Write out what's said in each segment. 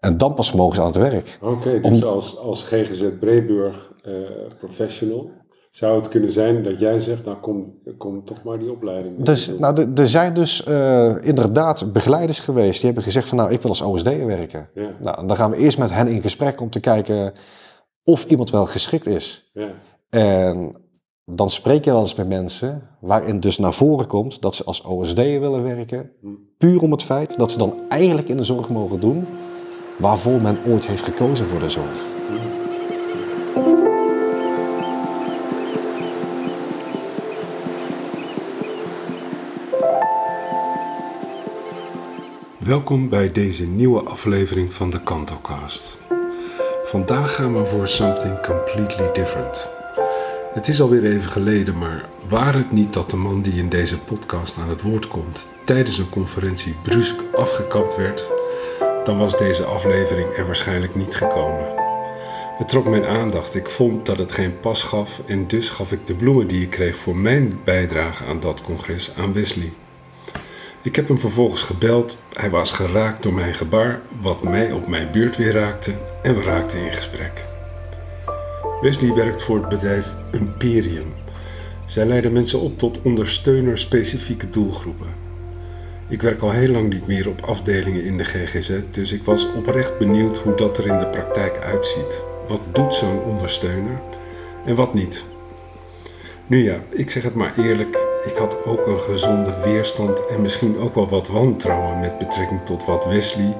En dan pas mogen ze aan het werk. Oké, dus als, als GGZ Breburg eh, professional zou het kunnen zijn dat jij zegt, nou kom, kom toch maar die opleiding. Dus, nou, er- zijn dus eh, inderdaad begeleiders geweest die hebben gezegd van nou, ik wil als OSD'er werken. Ja, Nou, dan gaan we eerst met hen in gesprek om te kijken of iemand wel geschikt is. ja, En dan spreek je wel eens met mensen waarin dus naar voren komt dat ze als OSD'er willen werken. Hm. Puur om het feit dat ze dan eigenlijk in de zorg mogen doen waarvoor men ooit heeft gekozen voor de zorg. Welkom bij deze nieuwe aflevering van de KantoCast. Vandaag gaan we voor something completely different. Het is alweer even geleden, maar waar het niet dat de man die in deze podcast aan het woord komt tijdens een conferentie brusk afgekapt werd, dan was deze aflevering er waarschijnlijk niet gekomen. Het trok mijn aandacht, ik vond dat het geen pas gaf en dus gaf ik de bloemen die ik kreeg voor mijn bijdrage aan dat congres aan Wesley. Ik heb hem vervolgens gebeld. Hij was geraakt door mijn gebaar, wat mij op mijn beurt weer raakte, en we raakten in gesprek. Wesley werkt voor het bedrijf Imperium. Zij leiden mensen op tot ondersteuner specifieke doelgroepen. Ik werk al heel lang niet meer op afdelingen in de GGZ, dus ik was oprecht benieuwd hoe dat er in de praktijk uitziet. Wat doet zo'n ondersteuner en wat niet? Nu ja, ik zeg het maar eerlijk, ik had ook een gezonde weerstand en misschien ook wel wat wantrouwen met betrekking tot wat Wesley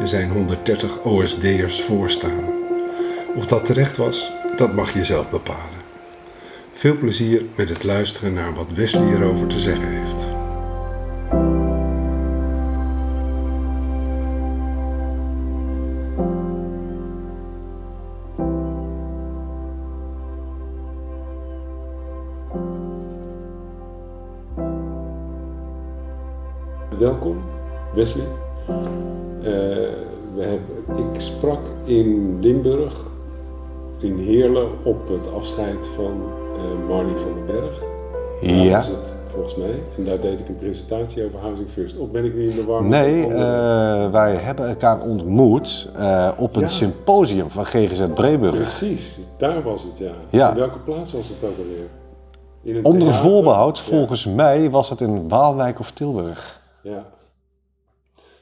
en zijn 130 OSD'ers voorstaan. Of dat terecht was, dat mag je zelf bepalen. Veel plezier met het luisteren naar wat Wesley erover te zeggen heeft. Welkom, Wesley. Eh, we hebben, ik sprak in Limburg, in Heerlen, op het afscheid van eh Marnie van den Berg. Daar Ja. was het, volgens mij. En daar deed ik een presentatie over Housing First. Of ben ik nu in de war? met Nee, eh, wij hebben elkaar ontmoet op een Ja. symposium van GGZ Breburg. Precies, daar was het, ja. Ja. In welke plaats was het ook alweer? Onder theater? voorbehoud, Ja, volgens mij was het in Waalwijk of Tilburg. Ja.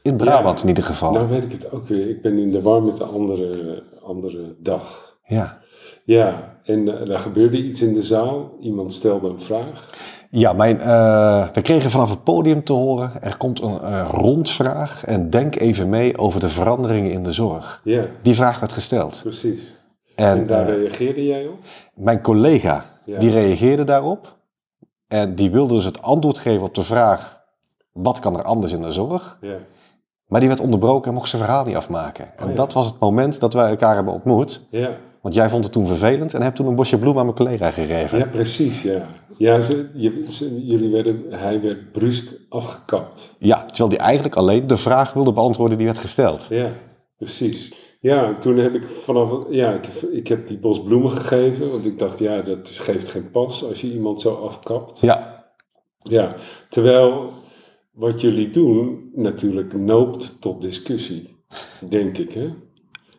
In Brabant Ja. in ieder geval. Nou weet ik het ook weer. Ik ben in de war met de andere, andere dag. Ja. Ja, en eh, er gebeurde iets in de zaal. Iemand stelde een vraag. Ja, mijn, eh, we kregen vanaf het podium te horen, er komt een eh, rondvraag en denk even mee over de veranderingen in de zorg. Ja, Die vraag werd gesteld. precies. En, En daar reageerde jij op? mijn collega, Ja. die reageerde daarop. En die wilde dus het antwoord geven op de vraag, wat kan er anders in de zorg? Ja, Maar die werd onderbroken en mocht zijn verhaal niet afmaken. En Oh dat was het moment dat wij elkaar hebben ontmoet. ja. Want jij vond het toen vervelend en hebt toen een bosje bloem aan mijn collega gegeven. ja precies. Ja, ja ze, je, ze- jullie werden, hij werd brusk afgekapt. Ja, terwijl die eigenlijk alleen de vraag wilde beantwoorden die werd gesteld. Ja, precies. Ja, toen heb ik vanaf, ja, ik, ik heb die bos bloemen gegeven, want ik dacht, ja, dat geeft geen pas als je iemand zo afkapt. Ja, Ja, terwijl wat jullie doen natuurlijk noopt tot discussie, denk ik, hè?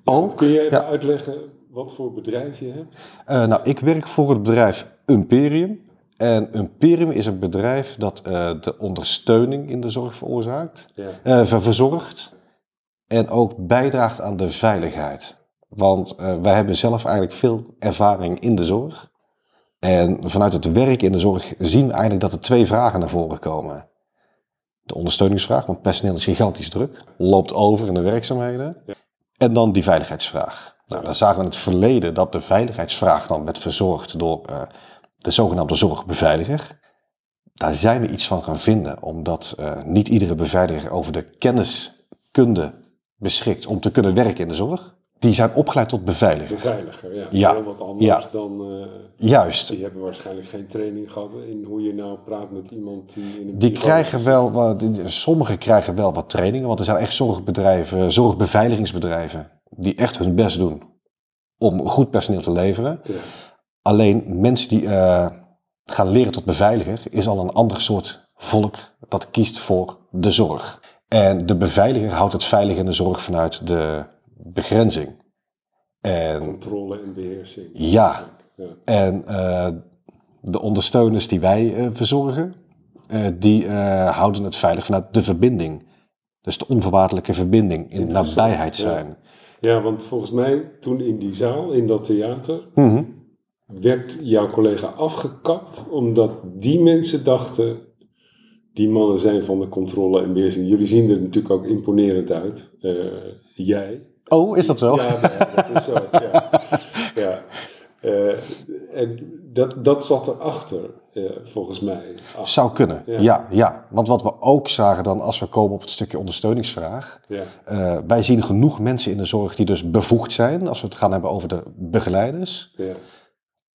ook. Kun je even Ja. uitleggen wat voor bedrijf je hebt? Eh, nou, ik werk voor het bedrijf Imperium. En Imperium is een bedrijf dat eh, de ondersteuning in de zorg veroorzaakt, Ja, eh, ver- verzorgt en ook bijdraagt aan de veiligheid. Want wij hebben zelf eigenlijk veel ervaring in de zorg. En vanuit het werk in de zorg zien we eigenlijk dat er twee vragen naar voren komen. De ondersteuningsvraag, want personeel is gigantisch druk, loopt over in de werkzaamheden. Ja. En dan die veiligheidsvraag. Nou, dan zagen we in het verleden dat de veiligheidsvraag dan werd verzorgd door eh, de zogenaamde zorgbeveiliger. Daar zijn we iets van gaan vinden, omdat eh, niet iedere beveiliger over de kenniskunde beschikt om te kunnen werken in de zorg. Die zijn opgeleid tot beveiliger. beveiliger, ja. Ja, Heel wat anders ja. dan, eh, Juist. die hebben waarschijnlijk geen training gehad in hoe je nou praat met iemand die in een Die krijgen wel wat, sommigen krijgen wel wat trainingen, want er zijn echt zorgbedrijven, zorgbeveiligingsbedrijven, die echt hun best doen om goed personeel te leveren. Ja, Alleen mensen die eh, gaan leren tot beveiliger, is al een ander soort volk dat kiest voor de zorg. En de beveiliger houdt het veilig in de zorg vanuit de, begrenzing. En Controle en beheersing. ja, Ja. en eh, de ondersteuners die wij eh, verzorgen, eh, die houden het veilig vanuit de verbinding. Dus de onvoorwaardelijke verbinding in nabijheid zijn. ja, want volgens mij toen in die zaal, in dat theater, Mhm. werd jouw collega afgekapt omdat die mensen dachten, die mannen zijn van de controle en beheersing. Jullie zien er natuurlijk ook imponerend uit. Jij. Oh, is dat zo? Ja, nee, dat is zo. Ja. ja. Eh, en dat, dat zat erachter, eh, volgens mij. Ach, Zou kunnen, Ja. ja. ja. Want wat we ook zagen dan als we komen op het stukje ondersteuningsvraag. ja. eh, wij zien genoeg mensen in de zorg die dus bevoegd zijn, als we het gaan hebben over de begeleiders. Ja.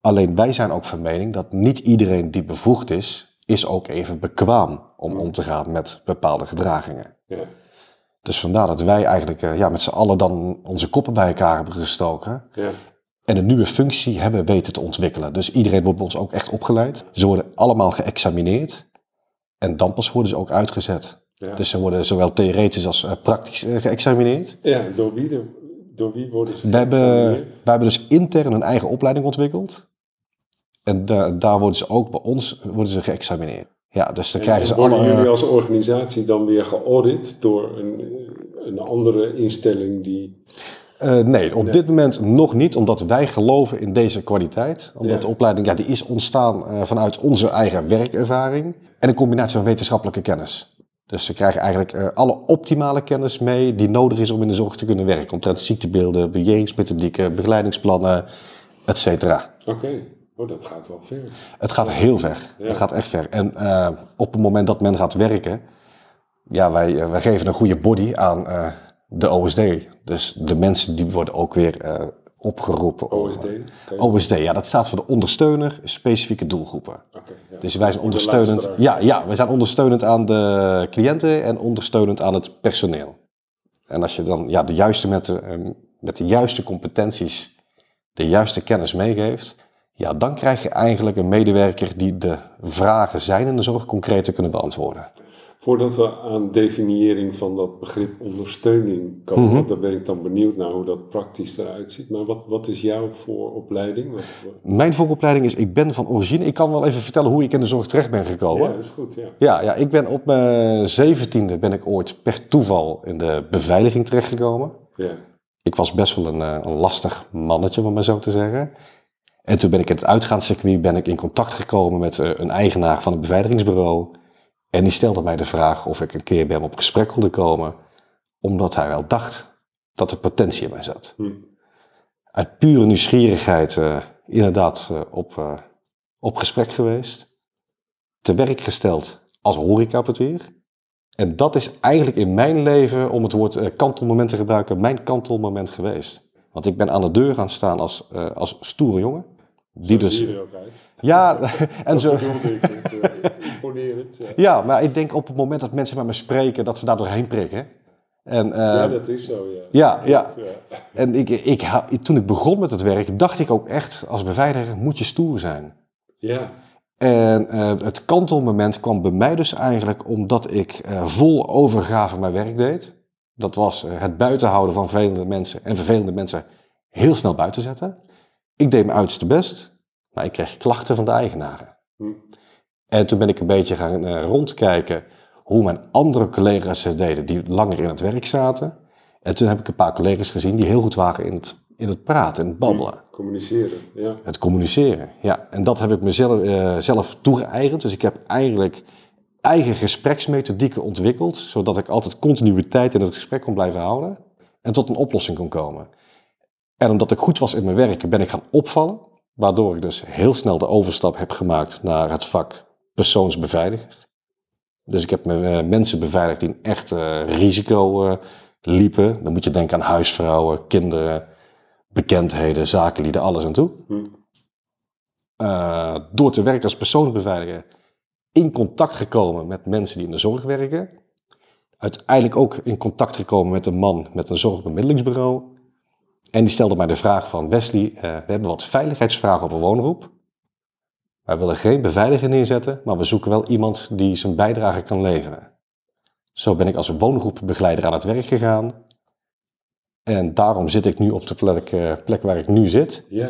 Alleen wij zijn ook van mening dat niet iedereen die bevoegd is, is ook even bekwaam om om te gaan met bepaalde gedragingen. Ja. Dus vandaar dat wij eigenlijk eh, ja, met z'n allen dan onze koppen bij elkaar hebben gestoken. Ja. En een nieuwe functie hebben weten te ontwikkelen. Dus iedereen wordt bij ons ook echt opgeleid. Ze worden allemaal geëxamineerd. En dan pas worden ze ook uitgezet. Ja. Dus ze worden zowel theoretisch als eh, praktisch eh, geëxamineerd. ja, door wie, de, door wie worden ze We hebben, we hebben dus intern een eigen opleiding ontwikkeld. En da- daar worden ze ook bij ons worden ze geëxamineerd. Ja, dus dan En krijgen ze worden alle... jullie als organisatie dan weer geaudit door een, een andere instelling die... Eh, nee, op Nee. dit moment nog niet, omdat wij geloven in deze kwaliteit. Omdat Ja. de opleiding ja, die is ontstaan eh, vanuit onze eigen werkervaring en een combinatie van wetenschappelijke kennis. Dus ze krijgen eigenlijk eh, alle optimale kennis mee die nodig is om in de zorg te kunnen werken. Omtrent ziektebeelden, beheringsmethodieken, begeleidingsplannen, et cetera. Oké, oh, dat gaat wel ver. Het gaat heel ver. Ja. Het gaat echt ver. En eh, op het moment dat men gaat werken, ja, wij, eh, wij geven een goede body aan eh, de OSD. Dus de mensen die worden ook weer opgeroepen. OSD? OSD, ja, dat staat voor de ondersteuner specifieke doelgroepen. Oké, ja. Dus wij zijn ondersteunend. Ja, ja, wij zijn ondersteunend aan de cliënten en ondersteunend aan het personeel. En als je dan ja, de juiste met, de, eh, met de juiste competenties, de juiste kennis meegeeft, ja, dan krijg je eigenlijk een medewerker die de vragen zijn in de zorg concreet te kunnen beantwoorden. Voordat we aan definiëring van dat begrip ondersteuning komen, daar ben ik dan benieuwd naar hoe dat praktisch eruit ziet. Maar wat, wat is jouw vooropleiding? Wat, Mijn vooropleiding is, ik ben van origine, ik kan wel even vertellen hoe ik in de zorg terecht ben gekomen. ja, dat is goed, ja. Ja, ja, ik ben op mijn zeventiende ben ik ooit per toeval in de beveiliging terechtgekomen. ja. Ik was best wel een, eh, een lastig mannetje, om maar zo te zeggen. En toen ben ik in het uitgaanscircuit ben ik in contact gekomen met eh, een eigenaar van een beveiligingsbureau. En die stelde mij de vraag of ik een keer bij hem op gesprek wilde komen, omdat hij wel dacht dat er potentie in mij zat. Hm. Uit pure nieuwsgierigheid eh, inderdaad eh, op, op gesprek geweest. Te werk gesteld als horecaportier. En dat is eigenlijk in mijn leven, om het woord kantelmoment te gebruiken, mijn kantelmoment geweest. Want ik ben aan de deur gaan staan als, als stoere jongen. Die dus, er ook uit. ja, en zo, eh, imponerend. Ja. ja, maar ik denk op het moment dat mensen met me spreken, dat ze daar doorheen prikken. En, eh, ja, dat is zo, ja. ja, ja. ja. En ik, ik, toen ik begon met het werk, dacht ik ook echt, als beveiliger moet je stoer zijn. Ja, En eh, het kantelmoment kwam bij mij dus eigenlijk omdat ik vol overgave mijn werk deed. Dat was het buitenhouden van vervelende mensen en vervelende mensen heel snel buiten zetten. Ik deed mijn uiterste best, maar ik kreeg klachten van de eigenaren. Hm. En toen ben ik een beetje gaan eh, rondkijken hoe mijn andere collega's het deden die langer in het werk zaten. En toen heb ik een paar collega's gezien die heel goed waren in het, in het praten, in het babbelen. communiceren. Ja. Het communiceren, ja. En dat heb ik mezelf eh, zelf toegeëigend. Dus ik heb eigenlijk eigen gespreksmethodieken ontwikkeld, zodat ik altijd continuïteit in het gesprek kon blijven houden en tot een oplossing kon komen. En omdat ik goed was in mijn werk, ben ik gaan opvallen, waardoor ik dus heel snel de overstap heb gemaakt naar het vak persoonsbeveiliger. Dus ik heb me, eh, mensen beveiligd die een echt eh, risico eh, liepen. Dan moet je denken aan huisvrouwen, kinderen, bekendheden, zakenlieden, alles aan toe. Hm. Door te werken als persoonsbeveiliger in contact gekomen met mensen die in de zorg werken. Uiteindelijk ook in contact gekomen met een man met een zorgbemiddelingsbureau. En die stelde mij de vraag van Wesley, eh, we hebben wat veiligheidsvragen op een woongroep. Wij willen geen beveiliger neerzetten, maar we zoeken wel iemand die zijn bijdrage kan leveren. Zo ben ik als woongroepbegeleider aan het werk gegaan. En daarom zit ik nu op de plek, eh, plek waar ik nu zit. Ja.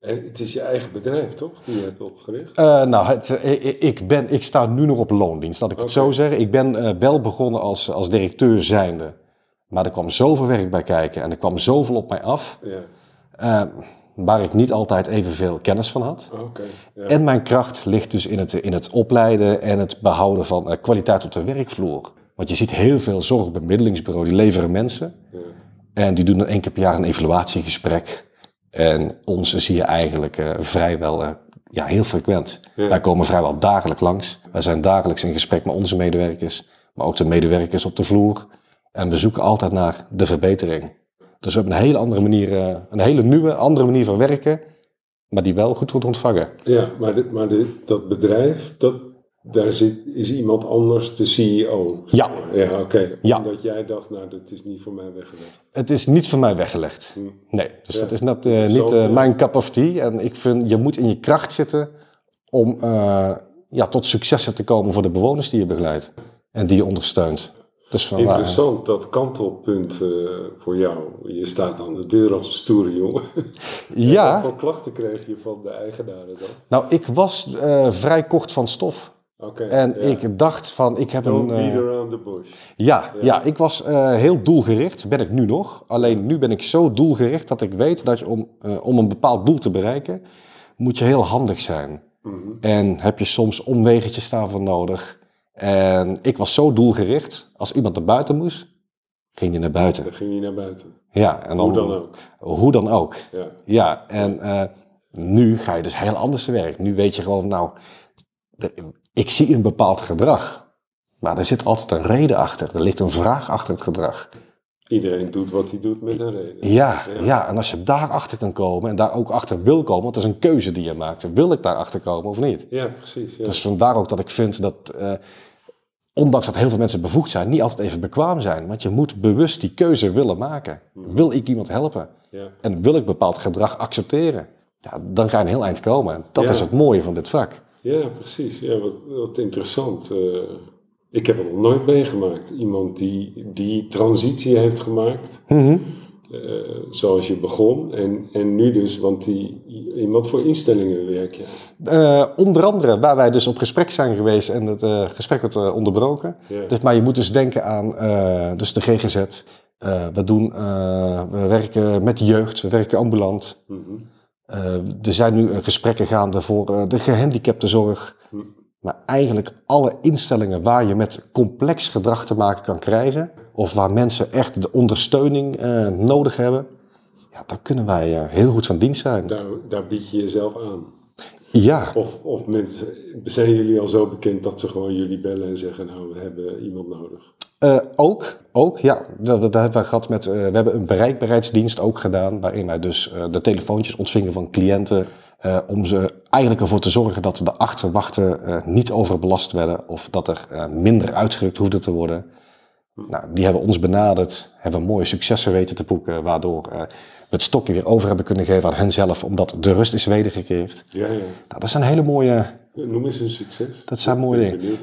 En het is je eigen bedrijf, toch? Die je hebt opgericht? Eh, nou, het, ik- ben, ik sta nu nog op loondienst, laat ik het zo zeggen. Ik ben wel begonnen als, als directeur zijnde. Maar er kwam zoveel werk bij kijken en er kwam zoveel op mij af, Ja. eh, waar ik niet altijd evenveel kennis van had. Oké. Ja. En mijn kracht ligt dus in het, in het opleiden en het behouden van eh, kwaliteit op de werkvloer. Want je ziet heel veel zorgbemiddelingsbureaus, die leveren mensen. Ja. En die doen dan één keer per jaar een evaluatiegesprek. En ons zie je eigenlijk eh, vrijwel, ja, heel frequent. Ja. Wij komen vrijwel dagelijks langs. Wij zijn dagelijks in gesprek met onze medewerkers, maar ook de medewerkers op de vloer. En we zoeken altijd naar de verbetering. Dus we hebben een hele andere manier, eh, een hele nieuwe, andere manier van werken, maar die wel goed wordt ontvangen. Ja, maar, dit, maar dit, dat bedrijf, dat, daar zit, is iemand anders de CEO. Ja. Ja, oké. Ja. Omdat jij dacht, nou, dat is niet voor mij weggelegd. Het is niet voor mij weggelegd. Hm. Nee, dus Ja, dat is net, eh, niet eh, mijn cup of tea. En ik vind, je moet in je kracht zitten om ja, tot successen te komen voor de bewoners die je begeleidt. En die je ondersteunt. Dus. Interessant, dat kantelpunt eh, voor jou. Je staat aan de deur als een stoere jongen. Ja, Wat voor klachten kreeg je van de eigenaren dan? nou ik was eh, vrij kort van stof. Oké. En ja. ik dacht van, ik heb Don't een... beat eh, around the bush. Ja, Ja. ja. ik was heel doelgericht, ben ik nu nog. Alleen nu ben ik zo doelgericht dat ik weet dat je om, om een bepaald doel te bereiken, moet je heel handig zijn. Mhm. En heb je soms omwegetjes daarvoor nodig. En ik was zo doelgericht, als iemand naar buiten moest, ging je naar buiten. Dan ging je naar buiten. Ja, en dan, Hoe dan ook. Hoe dan ook. Ja. Ja, en eh, nu ga je dus heel anders te werk. Nu weet je gewoon, nou, de- ik zie een bepaald gedrag. Maar er zit altijd een reden achter. Er ligt een vraag achter het gedrag. Iedereen doet wat hij doet met een reden. Ja, ja. en als je daarachter kan komen en daar ook achter wil komen, want dat is een keuze die je maakt. Wil ik daarachter komen of niet? Ja, precies. Ja. Dus vandaar ook dat ik vind dat, eh, ondanks dat heel veel mensen bevoegd zijn, niet altijd even bekwaam zijn. Want je moet bewust die keuze willen maken. Wil ik iemand helpen? ja. En wil ik bepaald gedrag accepteren? Ja, dan ga je een heel eind komen. En dat is het mooie van dit vak. Ja, precies. Ja, wat, wat interessant. Eh, ik heb het nog nooit meegemaakt. Iemand die die transitie heeft gemaakt, Mhm. eh, zoals je begon. En, en nu dus, want die, in wat voor instellingen werk je? Eh, onder andere waar wij dus op gesprek zijn geweest en het eh, gesprek wordt onderbroken. Dus, maar je moet dus denken aan dus de GGZ. We, doen, we werken met jeugd, we werken ambulant. Mhm. Er zijn nu gesprekken gaande voor de gehandicaptenzorg. Maar eigenlijk alle instellingen waar je met complex gedrag te maken kan krijgen, of waar mensen echt de ondersteuning eh, nodig hebben, ja, daar kunnen wij eh, heel goed van dienst zijn. Daar, daar bied je jezelf aan. Ja, Of, of mensen, zijn jullie al zo bekend dat ze gewoon jullie bellen en zeggen, nou, we hebben iemand nodig. Eh, ook, ook, ja. Dat, dat hebben wij gehad met, we hebben een bereikbaarheidsdienst ook gedaan, waarin wij dus de telefoontjes ontvingen van cliënten, eh, om ze eigenlijk ervoor te zorgen dat de achterwachten eh, niet overbelast werden of dat er eh, minder uitgerukt hoefde te worden. Nou, die hebben ons benaderd, hebben mooie successen weten te boeken, waardoor we het stokje weer over hebben kunnen geven aan hen zelf, omdat de rust is wedergekeerd. Ja, ja. Nou, dat zijn hele mooie, Noem eens een succes. dat zijn mooie dingen.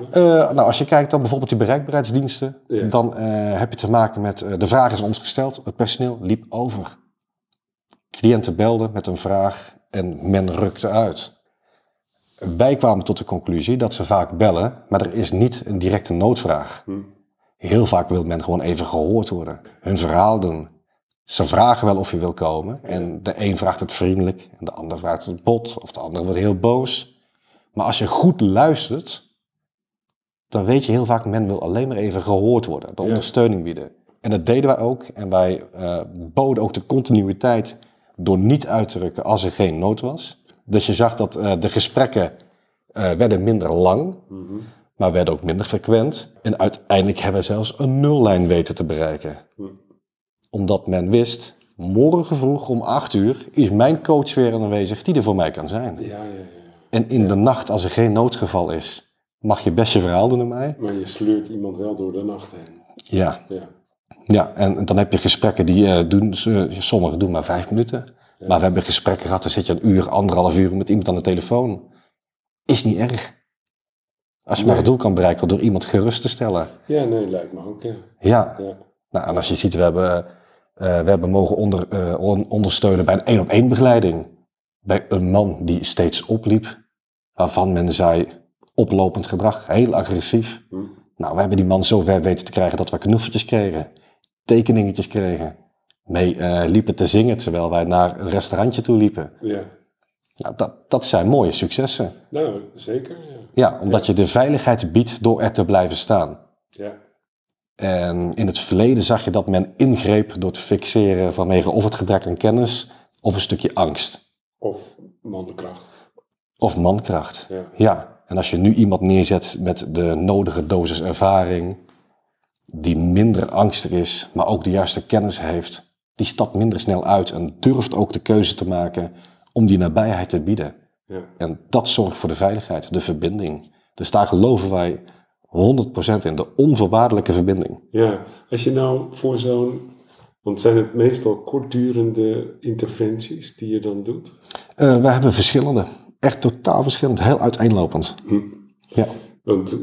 nou, als je kijkt dan bijvoorbeeld die bereikbaarheidsdiensten, Ja. dan heb je te maken met, de vraag is ons gesteld, het personeel liep over. Cliënten belden met een vraag en men rukte uit. Wij kwamen tot de conclusie dat ze vaak bellen, maar er is niet een directe noodvraag. Hm. Heel vaak wil men gewoon even gehoord worden, hun verhaal doen. Ze vragen wel of je wil komen en de een vraagt het vriendelijk en de ander vraagt het bot of de ander wordt heel boos. Maar als je goed luistert, dan weet je heel vaak, men wil alleen maar even gehoord worden, de ondersteuning bieden. En dat deden wij ook en wij eh, boden ook de continuïteit door niet uit te drukken als er geen nood was. Dus je zag dat eh, de gesprekken eh, werden minder lang, Mhm. maar werden ook minder frequent. En uiteindelijk hebben we zelfs een nullijn weten te bereiken. Omdat men wist, morgen vroeg om 8 uur is mijn coach weer aanwezig die er voor mij kan zijn. Ja, ja, ja. En in de nacht, als er geen noodgeval is, mag je best je verhaal doen aan mij. Maar je sleurt iemand wel door de nacht heen. Ja, Ja. Ja. en dan heb je gesprekken die eh, doen, sommigen doen maar vijf minuten. Maar we hebben gesprekken gehad, dan zit je een uur, anderhalf uur met iemand aan de telefoon. Is niet erg. Als je maar het doel kan bereiken door iemand gerust te stellen. ja, nee, lijkt me ook, ja. Ja, ja. nou, en als je ziet, we hebben Eh, we hebben mogen onder, eh, on- ondersteunen bij een één op één begeleiding. Bij een man die steeds opliep, waarvan men zei oplopend gedrag, heel agressief. Hm. Nou, we hebben die man zo ver weten te krijgen dat we knuffeltjes kregen, tekeningetjes kregen. Mee eh, liepen te zingen terwijl wij naar een restaurantje toe liepen. Ja. Nou, dat, dat zijn mooie successen. Nou, zeker. Ja. Ja, omdat je de veiligheid biedt door er te blijven staan. ja. En in het verleden zag je dat men ingreep door te fixeren vanwege of het gebrek aan kennis of een stukje angst Of mankracht. of mankracht. Ja. Ja, en als je nu iemand neerzet met de nodige dosis ervaring, die minder angstig is, maar ook de juiste kennis heeft, die stapt minder snel uit en durft ook de keuze te maken om die nabijheid te bieden. Ja. En dat zorgt voor de veiligheid, de verbinding. Dus daar geloven wij 100% in, de onvoorwaardelijke verbinding. ja. Als je nou voor zo'n... Want zijn het meestal kortdurende interventies die je dan doet? Eh, we hebben verschillende, echt totaal verschillend, heel uiteenlopend. Hm. Ja. Want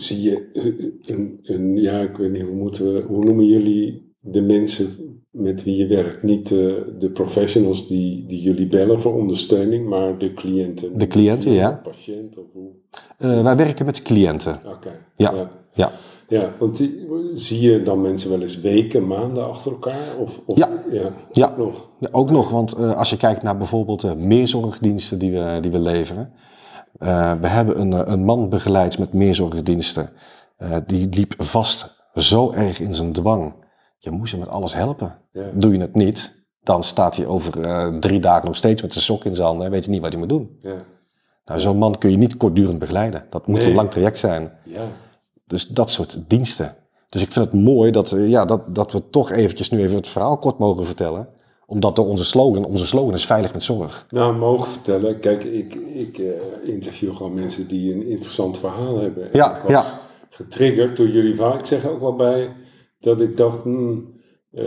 zie je, eh, een, een, ja, ik weet niet, hoe, moeten we, hoe noemen jullie de mensen met wie je werkt? Niet de, de professionals die, die jullie bellen voor ondersteuning, maar de cliënten. De cliënten, ja. De patiënt of hoe? Eh, wij werken met cliënten. Oké. Ja. ja. Ja. Ja, want die, zie je dan mensen wel eens weken, maanden achter elkaar? Of, of, Ja. ja. Ja. Nog. Ja, ook nog, want eh, als je kijkt naar bijvoorbeeld de meerzorgdiensten die we, die we leveren. Eh, we hebben een, eh, een man begeleid met meerzorgdiensten. Eh, die liep vast zo erg in zijn dwang. Je moest hem met alles helpen. Ja. Doe je het niet, dan staat hij over drie dagen nog steeds met zijn sok in zijn handen en weet je niet wat hij moet doen. Ja. Nou, zo'n man kun je niet kortdurend begeleiden. Dat moet Nee. een lang traject zijn. Ja. Dus dat soort diensten. Dus ik vind het mooi dat, ja, dat, dat we toch eventjes nu even het verhaal kort mogen vertellen. Omdat door onze slogan, onze slogan is veilig met zorg. Nou, mogen vertellen. Kijk, ik, ik eh, interview gewoon mensen die een interessant verhaal hebben. Ja, ik was ja. getriggerd door jullie verhaal. Ik zeg ook wel bij dat ik dacht, hmm, eh,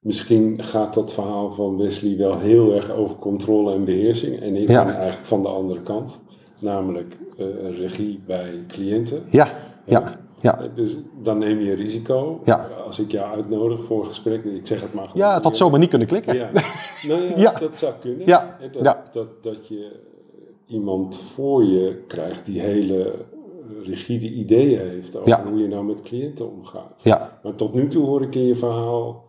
misschien gaat dat verhaal van Wesley wel heel erg over controle en beheersing. En ik Ja. ben eigenlijk van de andere kant, namelijk eh, regie bij cliënten. Ja, ja, ja. Eh, Dus dan neem je risico. Ja. Als ik jou uitnodig voor een gesprek, ik zeg het maar gewoon. Ja, het had zomaar niet kunnen klikken. Ja, nou ja, Ja. dat zou kunnen. Ja, Dat, ja. dat, dat je iemand voor je krijgt die hele rigide ideeën heeft over hoe je nou met cliënten omgaat. Ja. Maar tot nu toe hoor ik in je verhaal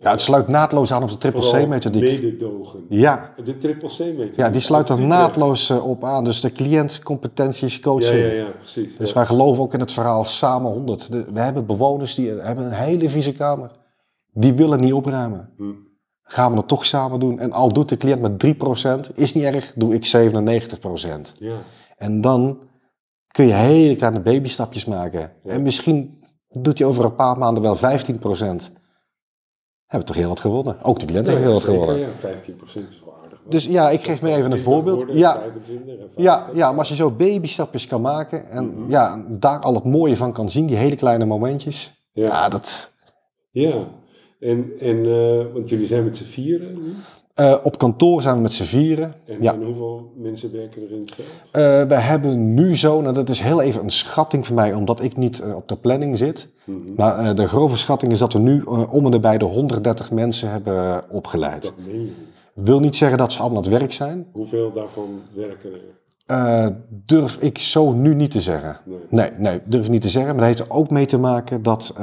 ja, het sluit naadloos aan op de triple C-methodiek. mededogen. Ja. De triple C-methodiek. ja, die sluit er naadloos eh, op aan. Dus de cliëntcompetenties, Ja, coaching. ja, ja, precies. Dus ja. wij geloven ook in het verhaal samen 100. De- we hebben bewoners die eh, hebben een hele vieze kamer. Die willen niet opruimen. Hm. Gaan we het toch samen doen. En al doet de cliënt met 3%, is niet erg, doe ik 97%. Ja, En dan kun je hele kleine babystapjes maken. En misschien doet hij over een paar maanden wel 15%. Hebben we toch heel wat gewonnen. Ook de cliënt heeft heel wat gewonnen. ja, 15% is wel aardig. Dus ja, ik geef maar even een 20 voorbeeld. worden, Ja, 25 en ja, 50. ja, maar als je zo babystapjes kan maken en Mhm. ja, daar al het mooie van kan zien, die hele kleine momentjes. Ja. Ja, dat, Ja, en, en eh, want jullie zijn met z'n vieren nu. Eh, op kantoor zijn we met z'n vieren. En, Ja. en hoeveel mensen werken er in het veld? Eh, we hebben nu zo, nou dat is heel even een schatting voor mij, omdat ik niet eh, op de planning zit. Mhm. Maar de grove schatting is dat we nu om en nabij de 130 mensen hebben opgeleid. Dat meen je niet. Wil niet zeggen dat ze allemaal aan het werk zijn. Hoeveel daarvan werken er? Durf ik zo nu niet te zeggen. Nee. Nee, nee, durf ik niet te zeggen. Maar dat heeft er ook mee te maken dat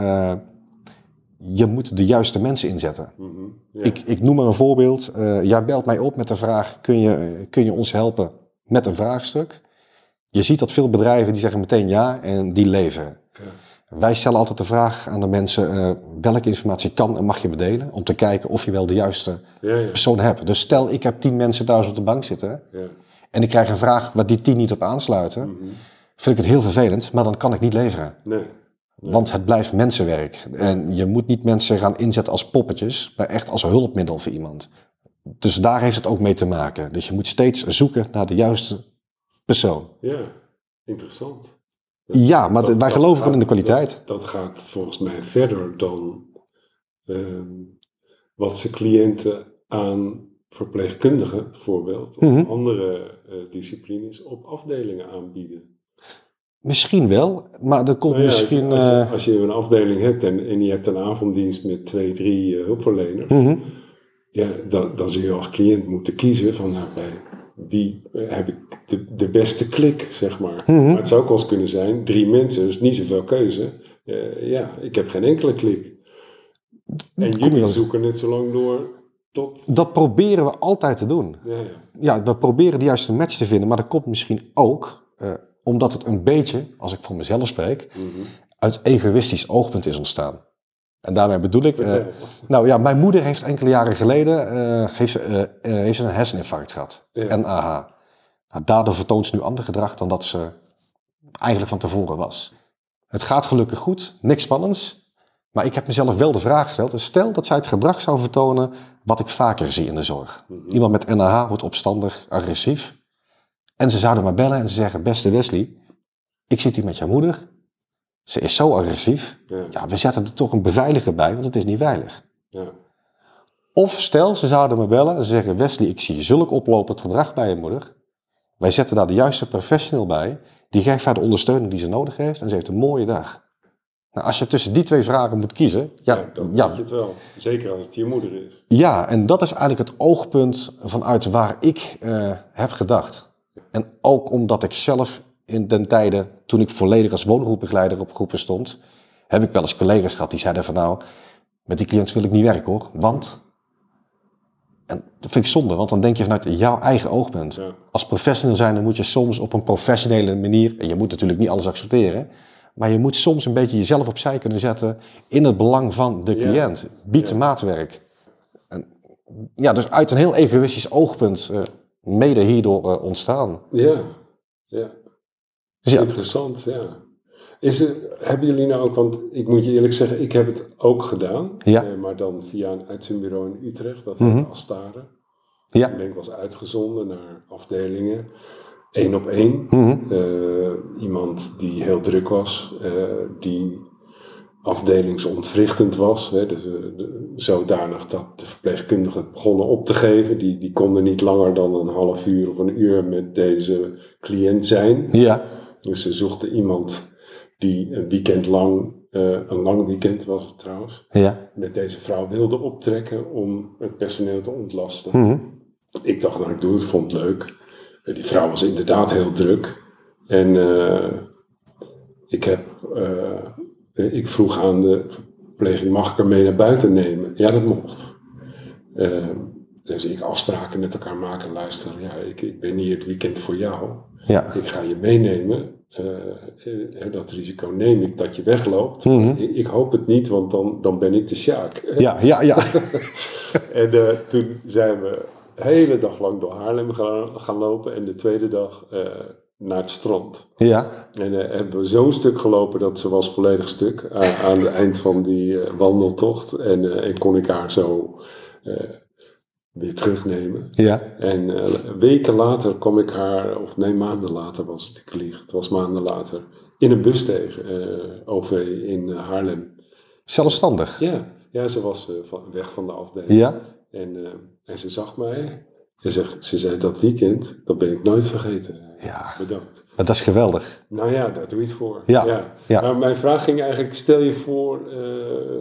je moet de juiste mensen inzetten. Mhm. Ik, ik noem maar een voorbeeld. Eh, jij belt mij op met de vraag, kun je, kun je ons helpen met een vraagstuk? Je ziet dat veel bedrijven die zeggen meteen ja en die leveren. Ja. Wij stellen altijd de vraag aan de mensen, eh, welke informatie kan en mag je me delen? Om te kijken of je wel de juiste persoon hebt. Dus stel ik heb tien mensen thuis op de bank zitten ja. en ik krijg een vraag waar die tien niet op aansluiten. Mhm. Vind ik het heel vervelend, maar dan kan ik niet leveren. Nee. Want het blijft mensenwerk. En je moet niet mensen gaan inzetten als poppetjes, maar echt als hulpmiddel voor iemand. Dus daar heeft het ook mee te maken. Dus je moet steeds zoeken naar de juiste persoon. Ja, interessant. Ja, maar Dat- wij geloven gewoon in de kwaliteit. Dat, dat gaat volgens mij verder dan ehm, wat ze cliënten aan verpleegkundigen bijvoorbeeld, of Mhm. andere eh, disciplines op afdelingen aanbieden. Misschien wel, maar er komt Nou ja, als je- misschien... als, je, eh, als je een afdeling hebt en, en je hebt een avonddienst met twee, drie eh, hulpverleners, mhm. ja, dan, dan zul je als cliënt moeten kiezen van nou, bij wie eh, heb ik de, de beste klik, zeg maar. Mhm. Maar het zou ook wel eens kunnen zijn, drie mensen, dus niet zoveel keuze. Ja, ik heb geen enkele klik. En jullie zoeken net zo lang door tot... Dat proberen we altijd te doen. Ja, ja. Ja, we proberen de juiste match te vinden, maar dat komt misschien ook omdat het een beetje, als ik voor mezelf spreek, Mhm. uit egoïstisch oogpunt is ontstaan. En daarmee bedoel ik, eh, nou ja, mijn moeder heeft enkele jaren geleden eh, heeft eh, heeft een herseninfarct gehad, Ja. NAH. Nou, daardoor vertoont ze nu ander gedrag dan dat ze eigenlijk van tevoren was. Het gaat gelukkig goed, niks spannends. Maar ik heb mezelf wel de vraag gesteld, stel dat zij het gedrag zou vertonen wat ik vaker zie in de zorg. Mhm. Iemand met NAH wordt opstandig, agressief. En ze zouden maar bellen en ze zeggen, beste Wesley, ik zit hier met jouw moeder. Ze is zo agressief. Ja, Ja, we zetten er toch een beveiliger bij, want het is niet veilig. ja. Of stel, ze zouden me bellen en ze zeggen, Wesley, ik zie zulk oplopend gedrag bij je moeder. Wij zetten daar de juiste professional bij. Die geeft haar de ondersteuning die ze nodig heeft en ze heeft een mooie dag. Nou, als je tussen die twee vragen moet kiezen, ja, Ja, dan ja, weet je het wel. Zeker als het je moeder is. Ja, en dat is eigenlijk het oogpunt vanuit waar ik eh, heb gedacht. En ook omdat ik zelf in den tijden, toen ik volledig als woongroepbegeleider op groepen stond, heb ik wel eens collega's gehad die zeiden van nou, met die cliënt wil ik niet werken hoor, want... En dat vind ik zonde, want dan denk je vanuit jouw eigen oogpunt. Ja. Als professional zijn, dan moet je soms op een professionele manier, en je moet natuurlijk niet alles accepteren, maar je moet soms een beetje jezelf opzij kunnen zetten in het belang van de cliënt. Bied Ja. maatwerk. En, ja, dus uit een heel egoïstisch oogpunt eh, mede hierdoor eh, ontstaan. Ja, ja. Dus ja, Interessant, ja. Is er, hebben jullie nou ook, want ik moet je eerlijk zeggen, ik heb het ook gedaan. Ja. eh, maar dan via een uitzendbureau in Utrecht, dat Mhm. heet Astare. ja. Ik ben ik was uitgezonden naar afdelingen, één op één. Mhm. Eh, iemand die heel druk was, die afdelingsontwrichtend was. Hè, dus, eh, zodanig dat de verpleegkundigen het begonnen op te geven. Die, die konden niet langer dan een half uur of een uur met deze cliënt zijn. ja, Dus ze zochten iemand die een weekend lang, eh, een lang weekend was het trouwens, ja. met deze vrouw wilde optrekken om het personeel te ontlasten. Mhm. Ik dacht, nou ik doe het, vond het leuk. Eh, Die vrouw was inderdaad heel druk. En ik, heb, ik vroeg aan de verpleging, mag ik haar mee naar buiten nemen? Ja, dat mocht. Eh, dus ik afspraken met elkaar maken. Luister, ja, ik, ik ben hier het weekend voor jou. ja. Ik ga je meenemen. Eh, eh, dat risico neem ik dat je wegloopt. Mhm. ik, ik hoop het niet, want dan, dan ben ik de Sjaak. Ja, ja, ja. En eh, toen zijn we hele dag lang door Haarlem gaan, gaan lopen. En de tweede dag eh, naar het strand. Ja, En eh, hebben we zo'n stuk gelopen dat ze was volledig stuk aan, aan het eind van die eh, wandeltocht. En, eh, en kon ik haar zo eh, weer terugnemen. ja. En eh, weken later kwam ik haar, of nee, maanden later was het, ik lieg, het was maanden later, in een bus tegen, eh, OV in eh, Haarlem. Zelfstandig. Ja, ja ze was eh, van, weg van de afdeling. Ja, En, eh, en ze zag mij. En zegt, ze zei dat weekend, dat ben ik nooit vergeten. ja. Bedankt. Maar dat is geweldig. Nou ja, daar doe je het voor. Ja, ja. Maar mijn vraag ging eigenlijk, stel je voor, eh,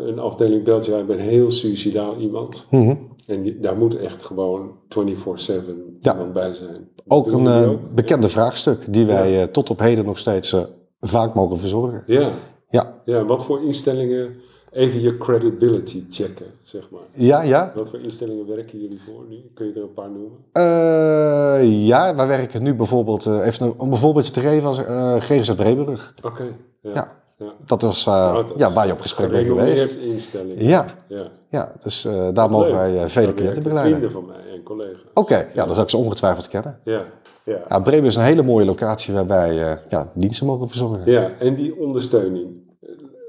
een afdeling belt je, ik ben heel suicidaal iemand. Mhm. En die- daar moet echt gewoon 24-7 Ja. iemand bij zijn. Ook een eh, ook? bekende vraagstuk die wij eh, tot op heden nog steeds vaak mogen verzorgen. Ja, Ja, ja, wat voor instellingen, even je credibility checken, zeg maar. ja, ja. Wat voor instellingen werken jullie voor nu? Kun je er een paar noemen? Eh, ja, wij werken nu bijvoorbeeld, eh, even een, om een voorbeeldje te geven, als eh GGZ Breburg. Oké, ja. Ja. ja. Dat was Nou, dat ja, waar je op gesprek bent geweest. instelling. Ja, ja. ja, dus daar mogen Leuk. wij vele cliënten begeleiden. Vrienden van mij en collega's. Oké, ja, dat zou ik ze ongetwijfeld kennen. Ja, ja. Bremen is een hele mooie locatie waar wij ja, diensten mogen verzorgen. ja, en die ondersteuning.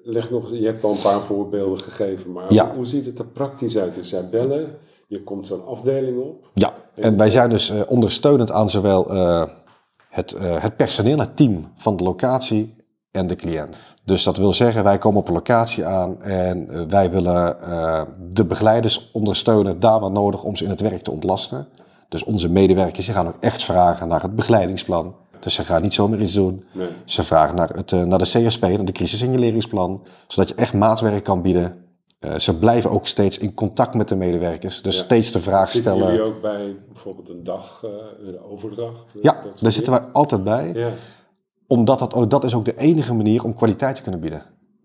Leg nog je hebt al een paar voorbeelden gegeven, maar Ja. hoe, ziet het er praktisch uit? Dus zij bellen, je komt zo'n afdeling op. Ja, en wij zijn dus eh, ondersteunend aan zowel eh, het, eh, het personeel, het team van de locatie en de cliënt. Dus dat wil zeggen, wij komen op een locatie aan en wij willen de begeleiders ondersteunen daar waar nodig om ze in het werk te ontlasten. Dus onze medewerkers die gaan ook echt vragen naar het begeleidingsplan. Dus ze gaan niet zomaar iets doen. Nee. Ze vragen naar, het, eh, naar de CSP, naar de crisissignaleringsplan, zodat je echt maatwerk kan bieden. Eh, ze blijven ook steeds in contact met de medewerkers. Dus Ja. steeds de vraag Zitten stellen. jullie ook bij bijvoorbeeld een dag, een overdracht? Ja, daar zitten wij altijd bij. Ja. Omdat dat, ook, dat is ook de enige manier om kwaliteit te kunnen bieden.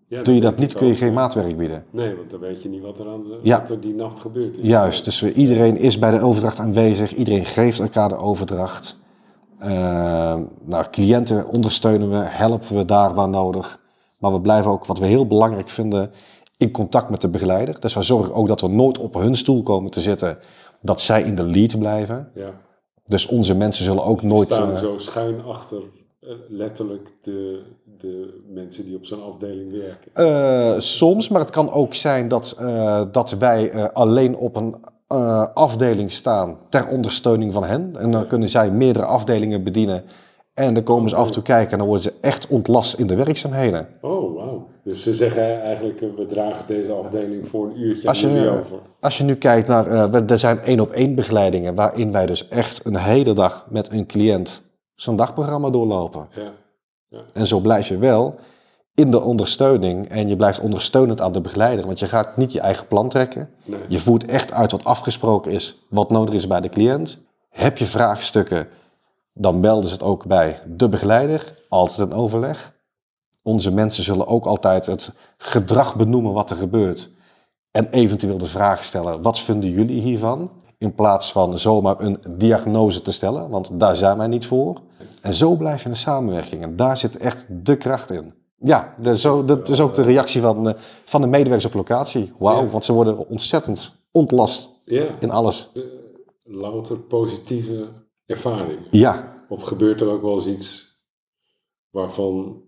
Ja, Doe je dat niet, kun je geen maatwerk bieden. Nee, want dan weet je niet wat er, aan de, wat er die nacht gebeurd is. Juist, dus we, iedereen is bij de overdracht aanwezig. Iedereen geeft elkaar de overdracht. Eh, nou, cliënten ondersteunen we, helpen we daar waar nodig. Maar we blijven ook, wat we heel belangrijk vinden, in contact met de begeleider. Dus we zorgen ook dat we nooit op hun stoel komen te zitten. Dat zij in de lead blijven. Ja. Dus onze mensen zullen ook nooit... staan eh, zo schuin achter eh, letterlijk de, de mensen die op zo'n afdeling werken. Soms, maar het kan ook zijn dat, dat wij alleen op een eh, afdeling staan ter ondersteuning van hen. En dan kunnen zij meerdere afdelingen bedienen. En dan komen ze af en toe kijken en dan worden ze echt ontlast in de werkzaamheden. Oh, wauw. Dus ze zeggen eigenlijk, eh, we dragen deze afdeling voor een uurtje Als je, over. als je nu kijkt naar, we- er zijn één op één begeleidingen waarin wij dus echt een hele dag met een cliënt zo'n dagprogramma doorlopen. Ja. En zo blijf je wel in de ondersteuning en je blijft ondersteunend aan de begeleider. Want je gaat niet je eigen plan trekken. Nee. Je voert echt uit wat afgesproken is, wat nodig is bij de cliënt. Heb je vraagstukken, dan melden ze het ook bij de begeleider, altijd een overleg. Onze mensen zullen ook altijd het gedrag benoemen wat er gebeurt. En eventueel de vraag stellen, wat vinden jullie hiervan? In plaats van zomaar een diagnose te stellen, want daar zijn wij niet voor. En zo blijf je in de samenwerking. En daar zit echt de kracht in. Ja, dat is, zo, dat is ook de reactie van, eh, van de medewerkers op locatie. Wauw, Ja. want ze worden ontzettend ontlast Ja, in alles. louter positieve ervaring. Ja, Of gebeurt er ook wel eens iets waarvan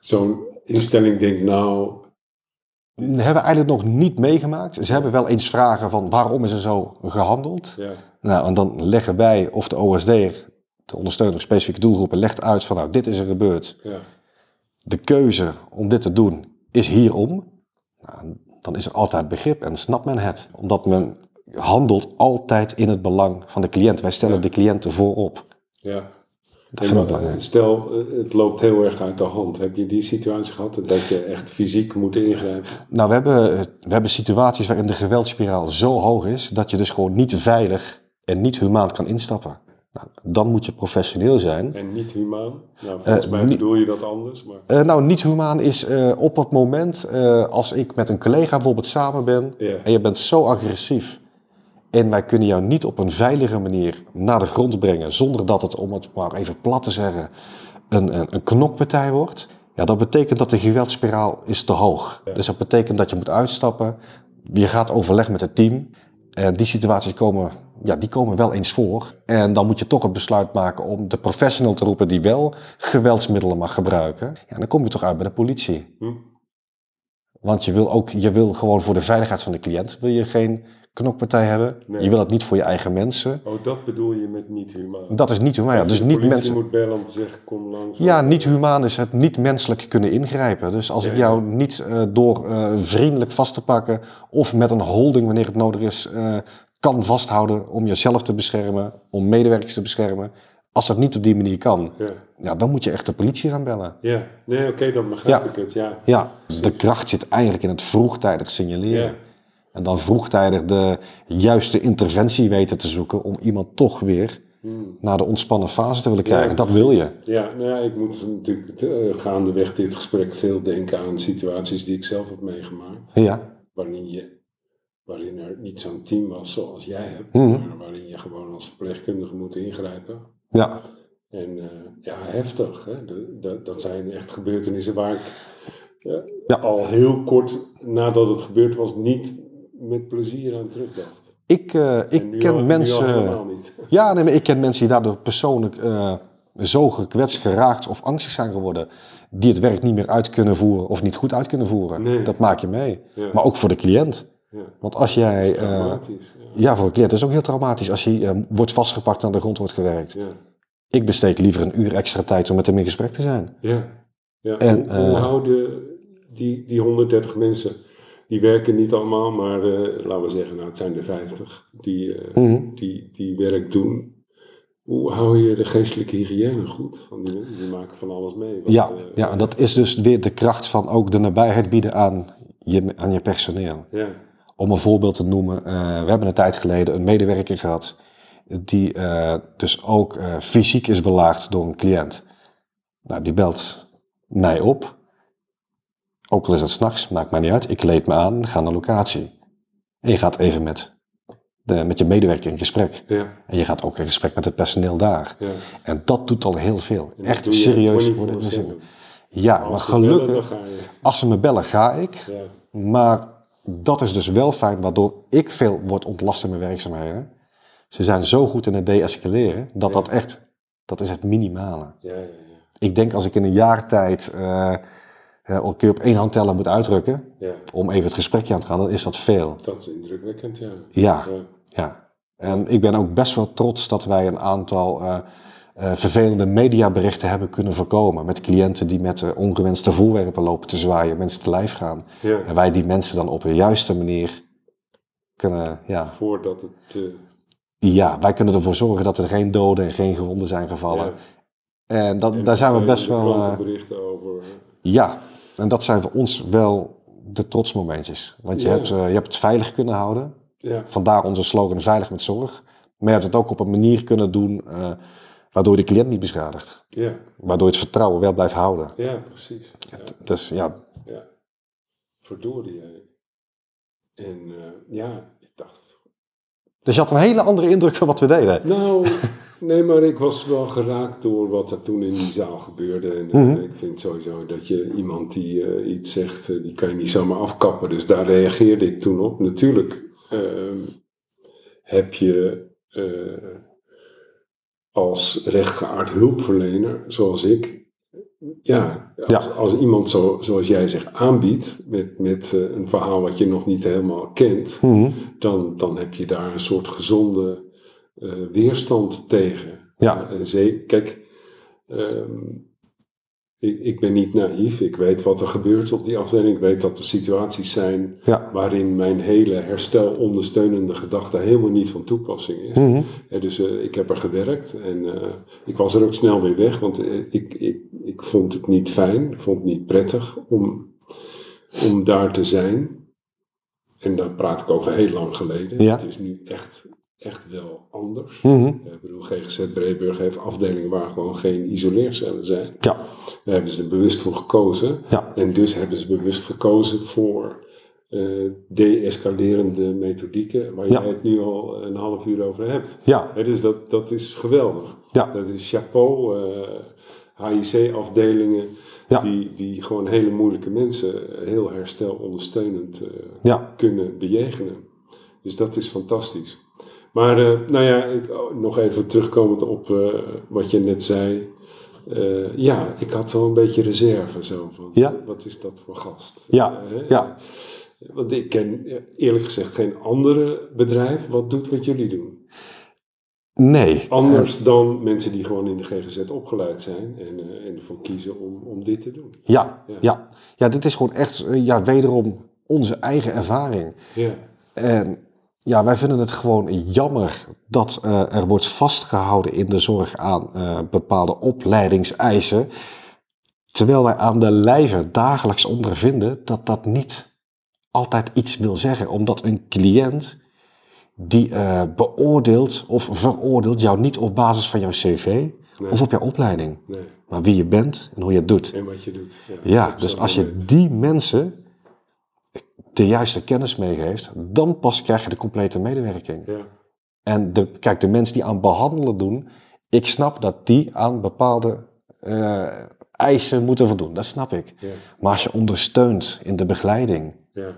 zo'n instelling denkt, nou, hebben we eigenlijk nog niet meegemaakt. Ze hebben wel eens vragen van waarom is er zo gehandeld. ja, Nou, en dan leggen wij of de OSD'er, de ondersteuner specifieke doelgroepen, legt uit van nou, dit is er gebeurd. ja, De keuze om dit te doen is hierom. Nou, dan is er altijd begrip en snapt men het. Omdat men handelt altijd in het belang van de cliënt. Wij stellen Ja. de cliënten voorop. ja. Dat vind ik belangrijk. stel, eh, het loopt heel erg uit de hand. Heb je die situatie gehad dat je echt fysiek moet ingrijpen? Nou, we hebben, we hebben situaties waarin de geweldspiraal zo hoog is dat je dus gewoon niet veilig en niet humaan kan instappen. Nou, dan moet je professioneel zijn. En niet humaan? Nou, volgens Eh, mij niet- bedoel je dat anders, maar Eh, nou, niet humaan is eh, op het moment als ik met een collega bijvoorbeeld samen ben en je bent zo agressief en wij kunnen jou niet op een veilige manier naar de grond brengen zonder dat het, om het maar even plat te zeggen, een, een, een knokpartij wordt. Ja, dat betekent dat de geweldspiraal is te hoog. Dus dat betekent dat je moet uitstappen. Je gaat overleg met het team. En die situaties komen, ja, die komen wel eens voor. En dan moet je toch het besluit maken om de professional te roepen die wel geweldsmiddelen mag gebruiken. Ja, dan kom je toch uit bij de politie. Hm. Want je wil ook, je wil gewoon voor de veiligheid van de cliënt wil je geen knokpartij hebben. Nee. Je wil het niet voor je eigen mensen. oh, dat bedoel je met niet humaan. Dat is niet humaan. Ja, dus niet mensen. moet bellen om te zeggen, kom langs. Ja, niet humaan is het niet menselijk kunnen ingrijpen. Dus als ik Ja. jou niet eh, door eh, vriendelijk vast te pakken of met een holding wanneer het nodig is, eh, kan vasthouden om jezelf te beschermen, om medewerkers te beschermen. Als dat niet op die manier kan, Ja, ja, dan moet je echt de politie gaan bellen. ja. nee, oké, dan begrijp Ja. ik het, ja. Ja, de kracht zit eigenlijk in het vroegtijdig signaleren. Ja. En dan vroegtijdig de juiste interventie weten te zoeken om iemand toch weer Hmm. naar de ontspannen fase te willen krijgen. Ja, dat wil je. Ja, nou ja, ik moet natuurlijk eh, gaandeweg dit gesprek veel denken aan situaties die ik zelf heb meegemaakt. Ja. Waarin, je, waarin er niet zo'n team was zoals jij hebt, Mhm. maar waarin je gewoon als verpleegkundige moet ingrijpen. Ja. En eh, ja, heftig. Hè? De- de- dat zijn echt gebeurtenissen waar ik eh, Ja. al heel kort nadat het gebeurd was niet met plezier aan terugdacht. Ik, En ik ken al- mensen. helemaal niet. Ja, nee, maar ik ken mensen die daardoor persoonlijk zo gekwetst, geraakt of angstig zijn geworden. Die het werk niet meer uit kunnen voeren of niet goed uit kunnen voeren. Nee. Dat maak je mee. Ja. Maar ook voor de cliënt. Ja. Want als jij. Traumatisch. Ja. voor de cliënt is het ook heel traumatisch als hij eh, wordt vastgepakt en aan de grond wordt gewerkt. Ja. Ik besteed liever een uur extra tijd om met hem in gesprek te zijn. Ja. ja. En, hoe, hoe eh, houden die, die 130 mensen, die werken niet allemaal, maar eh, laten we zeggen, nou, het zijn er 50, die, Mhm. die, die werk doen. Hoe hou je de geestelijke hygiëne goed? Van die, die maken van alles mee. Wat, Ja, ja, en dat is dus weer de kracht van ook de nabijheid bieden aan je, aan je personeel. ja, Om een voorbeeld te noemen, eh, we hebben een tijd geleden een medewerker gehad die eh, dus ook eh, fysiek is belaagd door een cliënt. Nou, die belt mij op. Ook al is het s'nachts, maakt mij niet uit. Ik kleed me aan, ga naar locatie. En je gaat even met, de, met je medewerker in gesprek. ja, En je gaat ook in gesprek met het personeel daar. ja. En dat doet al heel veel. Echt serieus 24/7. worden gezien. Ja, maar bellen, gelukkig, als ze me bellen, ga ik. Ja, Maar dat is dus wel fijn, waardoor ik veel word ontlast in mijn werkzaamheden. Ze zijn zo goed in het deescaleren, dat dat echt, dat is het minimale. ja, ja, ja. Ik denk als ik in een jaar tijd eh eh, een keer op één hand tellen moet uitdrukken, ja. om even het gesprekje aan te gaan, dan is dat veel. Dat is indrukwekkend, ja. Ja, ja. ja. En ik ben ook best wel trots dat wij een aantal eh, eh, vervelende mediaberichten hebben kunnen voorkomen. Met cliënten die met eh, ongewenste voorwerpen lopen te zwaaien, mensen te lijf gaan. ja. En wij die mensen dan op de juiste manier kunnen, ja, Voordat het... eh, ja, wij kunnen ervoor zorgen dat er geen doden en geen gewonden zijn gevallen. ja. En, dat, En daar zijn we best wel, over... ja, en dat zijn voor ons wel de trotsmomentjes. Want je, Ja. hebt, je hebt het veilig kunnen houden. Ja, Vandaar onze slogan veilig met zorg. Maar je hebt het ook op een manier kunnen doen waardoor de cliënt niet beschadigt. ja, Waardoor het vertrouwen wel blijft houden. ja, precies. Ja. Dus ja, Ja, verdorie. hè. En eh, ja, ik dacht... dus je had een hele andere indruk van wat we deden. Nou, nee, maar ik was wel geraakt door wat er toen in die zaal gebeurde. En eh, Mhm. ik vind sowieso dat je iemand die eh, iets zegt, die kan je niet zomaar afkappen. Dus daar reageerde ik toen op. Natuurlijk ehm, heb je als rechtgeaard hulpverlener, zoals ik, ja, als, Ja. als iemand zo, zoals jij zegt aanbiedt, met, met eh, een verhaal wat je nog niet helemaal kent, Mhm. dan, dan heb je daar een soort gezonde eh, weerstand tegen. Ja. Ze- kijk, ehm, ik, ik ben niet naïef. Ik weet wat er gebeurt op die afdeling. Ik weet dat er situaties zijn Ja. waarin mijn hele herstelondersteunende gedachte helemaal niet van toepassing is. Mhm. Dus eh, ik heb er gewerkt en eh, ik was er ook snel weer weg, want eh, ik, ik, ik vond het niet fijn, ik vond het niet prettig om, om daar te zijn. En daar praat ik over heel lang geleden. Ja. Het is nu echt, echt wel anders. Mhm. Ik bedoel, GGZ Breeburg heeft afdelingen waar gewoon geen isoleercellen zijn. Ja. Daar hebben ze bewust voor gekozen. Ja. En dus hebben ze bewust gekozen voor eh de-escalerende methodieken, waar Ja. jij het nu al een half uur over hebt. Ja. Dus dat, dat is geweldig. Ja. Dat is chapeau, eh HIC-afdelingen, Ja. die, die gewoon hele moeilijke mensen heel herstelondersteunend eh, Ja. kunnen bejegenen. Dus dat is fantastisch. Maar eh, nou ja, ik, oh, nog even terugkomend op eh, wat je net zei. Eh, ja, ik had wel een beetje reserve zo van, Ja. wat is dat voor gast? Ja, ja. Want ik ken eerlijk gezegd geen andere bedrijf wat doet wat jullie doen. Nee. Anders dan mensen die gewoon in de GGZ opgeleid zijn en, en ervoor kiezen om, om dit te doen. Ja, Ja. ja. ja, dit is gewoon echt, ja, wederom onze eigen ervaring. Ja, En ja, wij vinden het gewoon jammer dat eh, er wordt vastgehouden in de zorg aan eh, bepaalde opleidingseisen. Terwijl wij aan de lijve dagelijks ondervinden dat dat niet altijd iets wil zeggen. Omdat een cliënt die eh, beoordeelt of veroordeelt jou niet op basis van jouw cv Nee. of op jouw opleiding. nee. Maar wie je bent en hoe je het doet. En wat je doet. Ja, dus als je die mensen de juiste kennis meegeeft, dan pas krijg je de complete medewerking. Ja, En de, kijk, de mensen die aan behandelen doen, ik snap dat die aan bepaalde eh, eisen moeten voldoen. Dat snap ik. ja, Maar als je ondersteunt in de begeleiding, ja.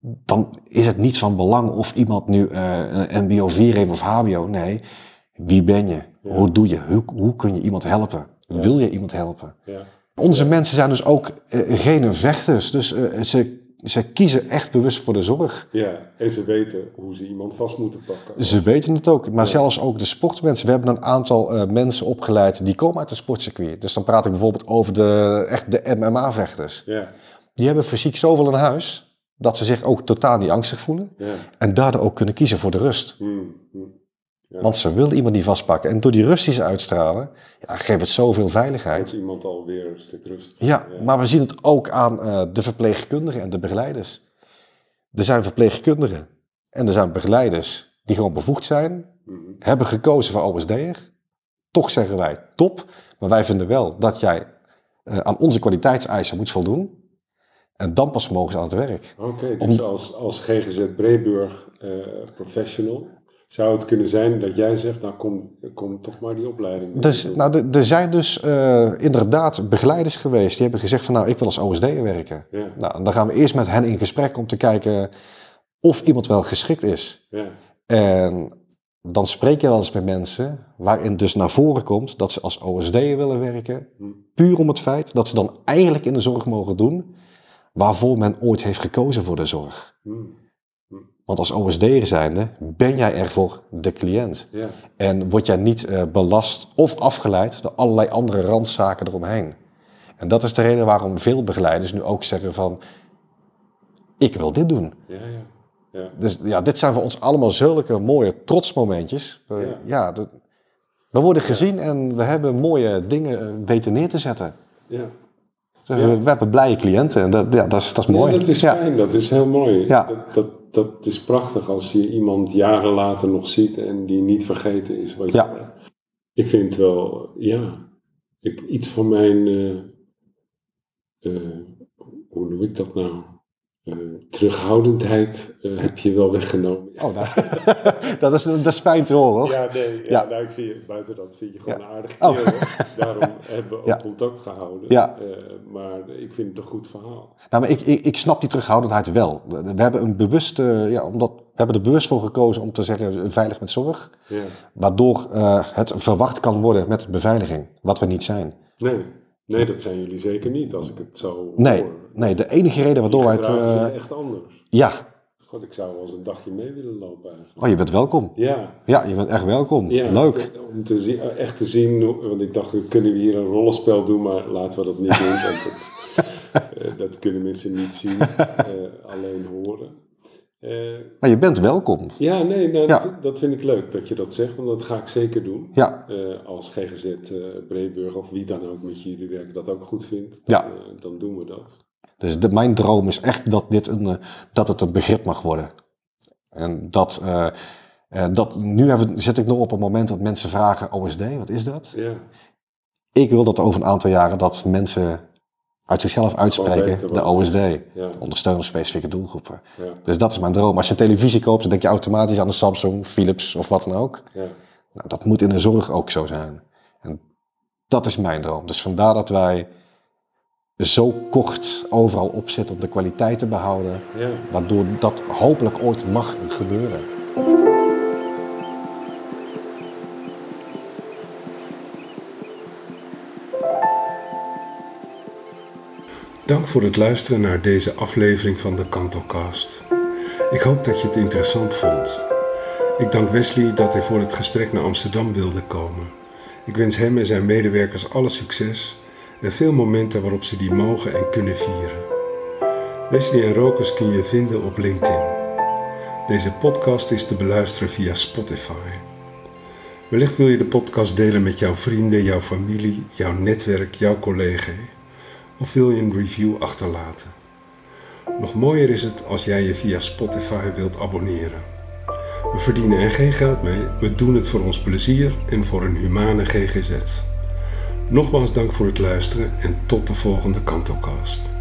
dan is het niet van belang of iemand nu eh, een MBO 4 heeft of HBO. Nee, wie ben je? Hoe doe je? Hoe, hoe kun je iemand helpen? Wil je iemand helpen? ja. Onze mensen zijn dus ook eh, geen vechters. Dus eh, ze, ze kiezen echt bewust voor de zorg. Ja, en ze weten hoe ze iemand vast moeten pakken. Ze weten het ook. Maar Ja. zelfs ook de sportmensen. We hebben een aantal eh, mensen opgeleid die komen uit de sportcircuit. Dus dan praat ik bijvoorbeeld over de, echt de MMA-vechters. Ja, Die hebben fysiek zoveel in huis dat ze zich ook totaal niet angstig voelen. ja. En daardoor ook kunnen kiezen voor de rust. Hmm, hmm. Ja. Want ze willen iemand niet vastpakken. En door die die ze uitstralen, ja, geeft het zoveel Wordt veiligheid. iemand alweer een stuk rust. Ja, maar we zien het ook aan eh, de verpleegkundigen en de begeleiders. Er zijn verpleegkundigen en er zijn begeleiders die gewoon bevoegd zijn, Mhm. hebben gekozen voor OSD'er. Toch zeggen wij top, maar wij vinden wel dat jij eh, aan onze kwaliteitseisen moet voldoen. En dan pas mogen ze aan het werk. Oké, dus als, als GGZ Breeburg eh, professional zou het kunnen zijn dat jij zegt, nou kom, kom toch maar die opleiding. Dus, nou, er- zijn dus eh, inderdaad begeleiders geweest die hebben gezegd van nou, ik wil als OSD'er werken. ja, Nou, dan gaan we eerst met hen in gesprek om te kijken of iemand wel geschikt is. ja, En dan spreek je wel eens met mensen waarin dus naar voren komt dat ze als OSD'er willen werken. Hm. Puur om het feit dat ze dan eigenlijk in de zorg mogen doen waarvoor men ooit heeft gekozen voor de zorg. hm, Want als OSD'er zijnde ben jij er voor de cliënt. ja, En word jij niet eh, belast of afgeleid door allerlei andere randzaken eromheen. En dat is de reden waarom veel begeleiders nu ook zeggen van... Ik wil dit doen. ja, ja, ja, Dus ja, dit zijn voor ons allemaal zulke mooie trotsmomentjes. We, Ja. dat- we worden gezien en we hebben mooie dingen eh, weten neer te zetten. ja. Dus we, we hebben blije cliënten en dat, ja, dat, is, dat is mooi. Ja, dat is fijn, dat is heel mooi. Ja. Dat, dat, dat is prachtig als je iemand jaren later nog ziet en die niet vergeten is. Wat Ja. je, ik vind wel, ja, ik, iets van mijn, eh, eh, hoe noem ik dat nou? Eh, terughoudendheid eh, heb je wel weggenomen. Oh, nou, dat, is, dat is fijn te horen hoor. Ja, nee, ja, Ja. Nou, ik vind je, buiten dat vind je gewoon Ja. een aardige Oh. Daarom hebben we ook contact gehouden. Ja. Eh, maar ik vind het een goed verhaal. Nou, maar ik, ik, ik snap die terughoudendheid wel. We hebben een bewuste, ja, omdat we hebben er bewust voor gekozen om te zeggen veilig met zorg. Ja. Waardoor het verwacht kan worden met beveiliging, wat we niet zijn. Nee. Nee, dat zijn jullie zeker niet als ik het zo Nee, hoor. nee de enige reden waardoor wij het... eh, echt anders. ja, God, ik zou wel eens een dagje mee willen lopen eigenlijk. oh, je bent welkom. Ja, Ja, je bent echt welkom. ja, Leuk. Om te zien, echt te zien, want ik dacht, kunnen we hier een rollenspel doen, maar laten we dat niet doen, want dat, eh, dat kunnen mensen niet zien, eh, alleen horen. Eh, Maar je bent welkom. ja, nee, nou, Ja. Dat, dat vind ik leuk dat je dat zegt, want dat ga ik zeker doen. Ja, Eh, als GGZ eh Breeburg of wie dan ook met jullie werken dat ook goed vindt, Ja. dan, eh, dan doen we dat. dus de, mijn droom is echt dat, dit een, dat het een begrip mag worden. En dat, dat nu hebben, zit ik nog op het moment dat mensen vragen, OSD, wat is dat? Ja, Ik wil dat over een aantal jaren dat mensen uit zichzelf uitspreken, de OSD. ja, Ondersteunen specifieke doelgroepen. ja, Dus dat is mijn droom. Als je een televisie koopt, dan denk je automatisch aan een Samsung, Philips of wat dan ook. ja. Nou, dat moet in de zorg ook zo zijn. En dat is mijn droom. Dus vandaar dat wij zo kort overal op zitten om de kwaliteit te behouden. Waardoor dat hopelijk ooit mag gebeuren. Dank voor het luisteren naar deze aflevering van de Kantocast. Ik hoop dat je het interessant vond. Ik dank Wesley dat hij voor het gesprek naar Amsterdam wilde komen. Ik wens hem en zijn medewerkers alle succes en veel momenten waarop ze die mogen en kunnen vieren. Wesley en Rokus kun je vinden op LinkedIn. Deze podcast is te beluisteren via Spotify. Wellicht wil je de podcast delen met jouw vrienden, jouw familie, jouw netwerk, jouw collega of wil je een review achterlaten. Nog mooier is het als jij je via Spotify wilt abonneren. We verdienen er geen geld mee, we doen het voor ons plezier en voor een humane GGZ. Nogmaals dank voor het luisteren en tot de volgende Kantocast.